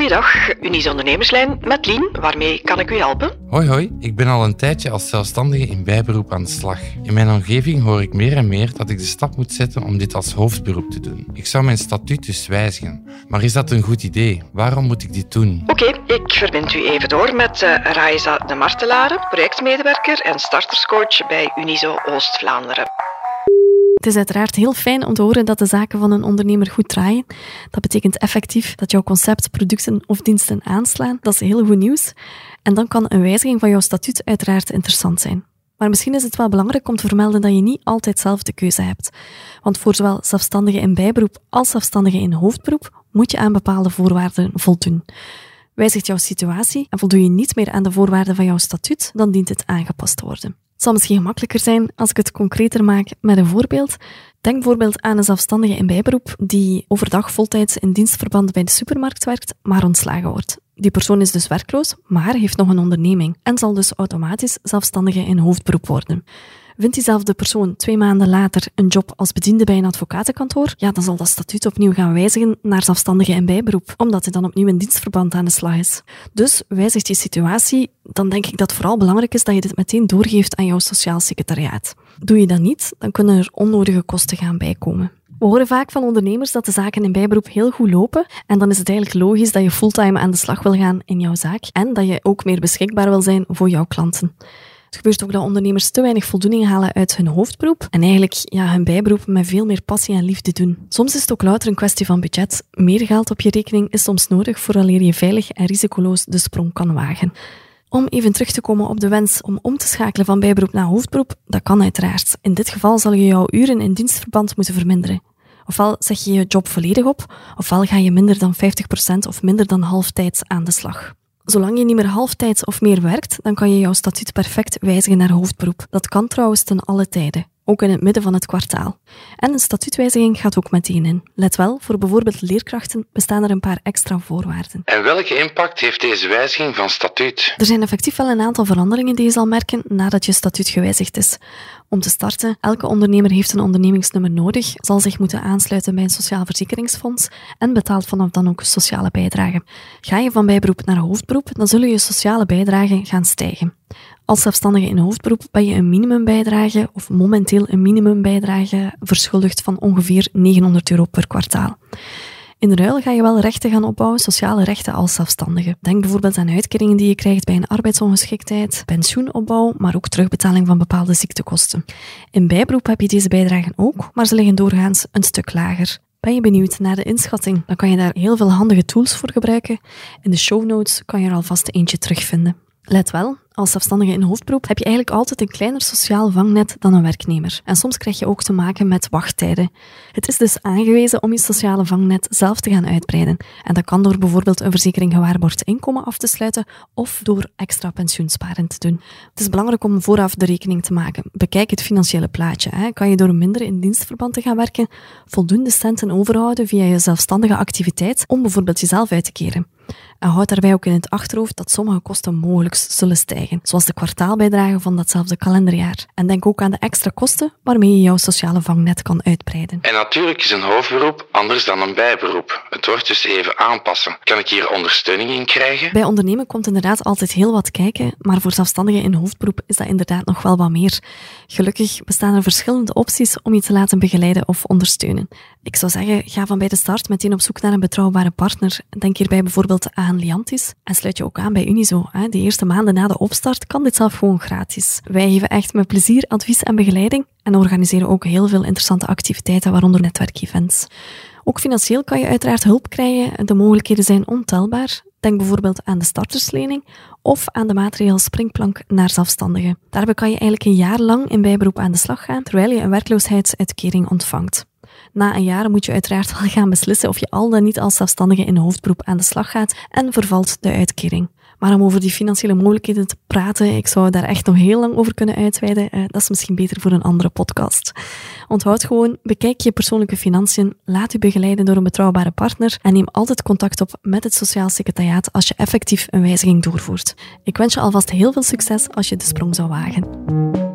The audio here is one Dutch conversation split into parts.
Goeiedag, Unies Ondernemerslijn met Lien. Waarmee kan ik u helpen? Hoi hoi, ik ben al een tijdje als zelfstandige in bijberoep aan de slag. In mijn omgeving hoor ik meer en meer dat ik de stap moet zetten om dit als hoofdberoep te doen. Ik zou mijn statuut dus wijzigen. Maar is dat een goed idee? Waarom moet ik dit doen? Oké, ik verbind u even door met uh, Raiza de Martelare, projectmedewerker en starterscoach bij Unizo Oost-Vlaanderen. Het is uiteraard heel fijn om te horen dat de zaken van een ondernemer goed draaien. Dat betekent effectief dat jouw concept, producten of diensten aanslaan. Dat is heel goed nieuws. En dan kan een wijziging van jouw statuut uiteraard interessant zijn. Maar misschien is het wel belangrijk om te vermelden dat je niet altijd zelf de keuze hebt. Want voor zowel zelfstandigen in bijberoep als zelfstandigen in hoofdberoep moet je aan bepaalde voorwaarden voldoen. Wijzigt jouw situatie en voldoe je niet meer aan de voorwaarden van jouw statuut, dan dient het aangepast te worden. Het zal misschien gemakkelijker zijn als ik het concreter maak met een voorbeeld. Denk bijvoorbeeld aan een zelfstandige in bijberoep die overdag voltijds in dienstverband bij de supermarkt werkt, maar ontslagen wordt. Die persoon is dus werkloos, maar heeft nog een onderneming en zal dus automatisch zelfstandige in hoofdberoep worden. Vindt diezelfde persoon twee maanden later een job als bediende bij een advocatenkantoor, ja, dan zal dat statuut opnieuw gaan wijzigen naar zelfstandige en bijberoep, omdat hij dan opnieuw in dienstverband aan de slag is. Dus wijzigt je situatie, dan denk ik dat het vooral belangrijk is dat je dit meteen doorgeeft aan jouw sociaal secretariaat. Doe je dat niet, dan kunnen er onnodige kosten gaan bijkomen. We horen vaak van ondernemers dat de zaken in bijberoep heel goed lopen en dan is het eigenlijk logisch dat je fulltime aan de slag wil gaan in jouw zaak en dat je ook meer beschikbaar wil zijn voor jouw klanten. Het gebeurt ook dat ondernemers te weinig voldoening halen uit hun hoofdberoep en eigenlijk ja, hun bijberoep met veel meer passie en liefde doen. Soms is het ook louter een kwestie van budget. Meer geld op je rekening is soms nodig vooraleer je veilig en risicoloos de sprong kan wagen. Om even terug te komen op de wens om om te schakelen van bijberoep naar hoofdberoep, dat kan uiteraard. In dit geval zal je jouw uren in dienstverband moeten verminderen. Ofwel zeg je je job volledig op, ofwel ga je minder dan 50% of minder dan halftijds aan de slag. Zolang je niet meer halftijds of meer werkt, dan kan je jouw statuut perfect wijzigen naar hoofdberoep. Dat kan trouwens ten alle tijden, ook in het midden van het kwartaal. En een statuutwijziging gaat ook meteen in. Let wel, voor bijvoorbeeld leerkrachten bestaan er een paar extra voorwaarden. En welke impact heeft deze wijziging van statuut? Er zijn effectief wel een aantal veranderingen die je zal merken nadat je statuut gewijzigd is. Om te starten, elke ondernemer heeft een ondernemingsnummer nodig, zal zich moeten aansluiten bij een sociaal verzekeringsfonds en betaalt vanaf dan ook sociale bijdragen. Ga je van bijberoep naar hoofdberoep, dan zullen je sociale bijdragen gaan stijgen. Als zelfstandige in hoofdberoep ben je een minimumbijdrage of momenteel een minimumbijdrage verschuldigd van ongeveer 900 euro per kwartaal. In ruil ga je wel rechten gaan opbouwen, sociale rechten als zelfstandige. Denk bijvoorbeeld aan uitkeringen die je krijgt bij een arbeidsongeschiktheid, pensioenopbouw, maar ook terugbetaling van bepaalde ziektekosten. In bijberoep heb je deze bijdragen ook, maar ze liggen doorgaans een stuk lager. Ben je benieuwd naar de inschatting? Dan kan je daar heel veel handige tools voor gebruiken. In de show notes kan je er alvast eentje terugvinden. Let wel, als zelfstandige in hoofdberoep heb je eigenlijk altijd een kleiner sociaal vangnet dan een werknemer. En soms krijg je ook te maken met wachttijden. Het is dus aangewezen om je sociale vangnet zelf te gaan uitbreiden. En dat kan door bijvoorbeeld een verzekering gewaarborgd inkomen af te sluiten of door extra pensioensparen te doen. Het is belangrijk om vooraf de rekening te maken. Bekijk het financiële plaatje. Hè. Kan je door minder in dienstverband te gaan werken voldoende centen overhouden via je zelfstandige activiteit om bijvoorbeeld jezelf uit te keren? En houd daarbij ook in het achterhoofd dat sommige kosten mogelijk zullen stijgen, zoals de kwartaalbijdrage van datzelfde kalenderjaar. En denk ook aan de extra kosten waarmee je jouw sociale vangnet kan uitbreiden. En natuurlijk is een hoofdberoep anders dan een bijberoep. Het wordt dus even aanpassen. Kan ik hier ondersteuning in krijgen? Bij ondernemen komt inderdaad altijd heel wat kijken, maar voor zelfstandigen in hoofdberoep is dat inderdaad nog wel wat meer. Gelukkig bestaan er verschillende opties om je te laten begeleiden of ondersteunen. Ik zou zeggen, ga van bij de start meteen op zoek naar een betrouwbare partner. Denk hierbij bijvoorbeeld aan Liantis en sluit je ook aan bij Unizo. De eerste maanden na de opstart kan dit zelf gewoon gratis. Wij geven echt met plezier advies en begeleiding en organiseren ook heel veel interessante activiteiten, waaronder netwerkevents. Ook financieel kan je uiteraard hulp krijgen. De mogelijkheden zijn ontelbaar. Denk bijvoorbeeld aan de starterslening of aan de maatregel springplank naar zelfstandigen. Daarbij kan je eigenlijk een jaar lang in bijberoep aan de slag gaan, terwijl je een werkloosheidsuitkering ontvangt. Na een jaar moet je uiteraard wel gaan beslissen of je al dan niet als zelfstandige in hoofdberoep aan de slag gaat en vervalt de uitkering. Maar om over die financiële mogelijkheden te praten, ik zou daar echt nog heel lang over kunnen uitweiden. Uh, dat is misschien beter voor een andere podcast. Onthoud gewoon, bekijk je persoonlijke financiën, laat u begeleiden door een betrouwbare partner en neem altijd contact op met het Sociaal Secretariaat als je effectief een wijziging doorvoert. Ik wens je alvast heel veel succes als je de sprong zou wagen.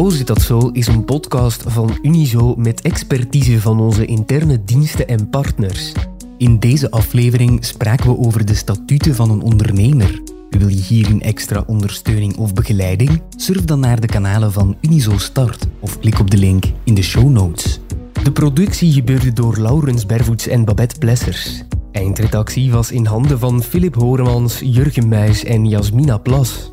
O zit dat zo is een podcast van Unizo met expertise van onze interne diensten en partners. In deze aflevering spraken we over de statuten van een ondernemer. Wil je hierin extra ondersteuning of begeleiding? Surf dan naar de kanalen van Unizo Start of klik op de link in de show notes. De productie gebeurde door Laurens Bervoets en Babette Plessers. Eindredactie was in handen van Philip Horemans, Jurgen Muis en Jasmina Plas.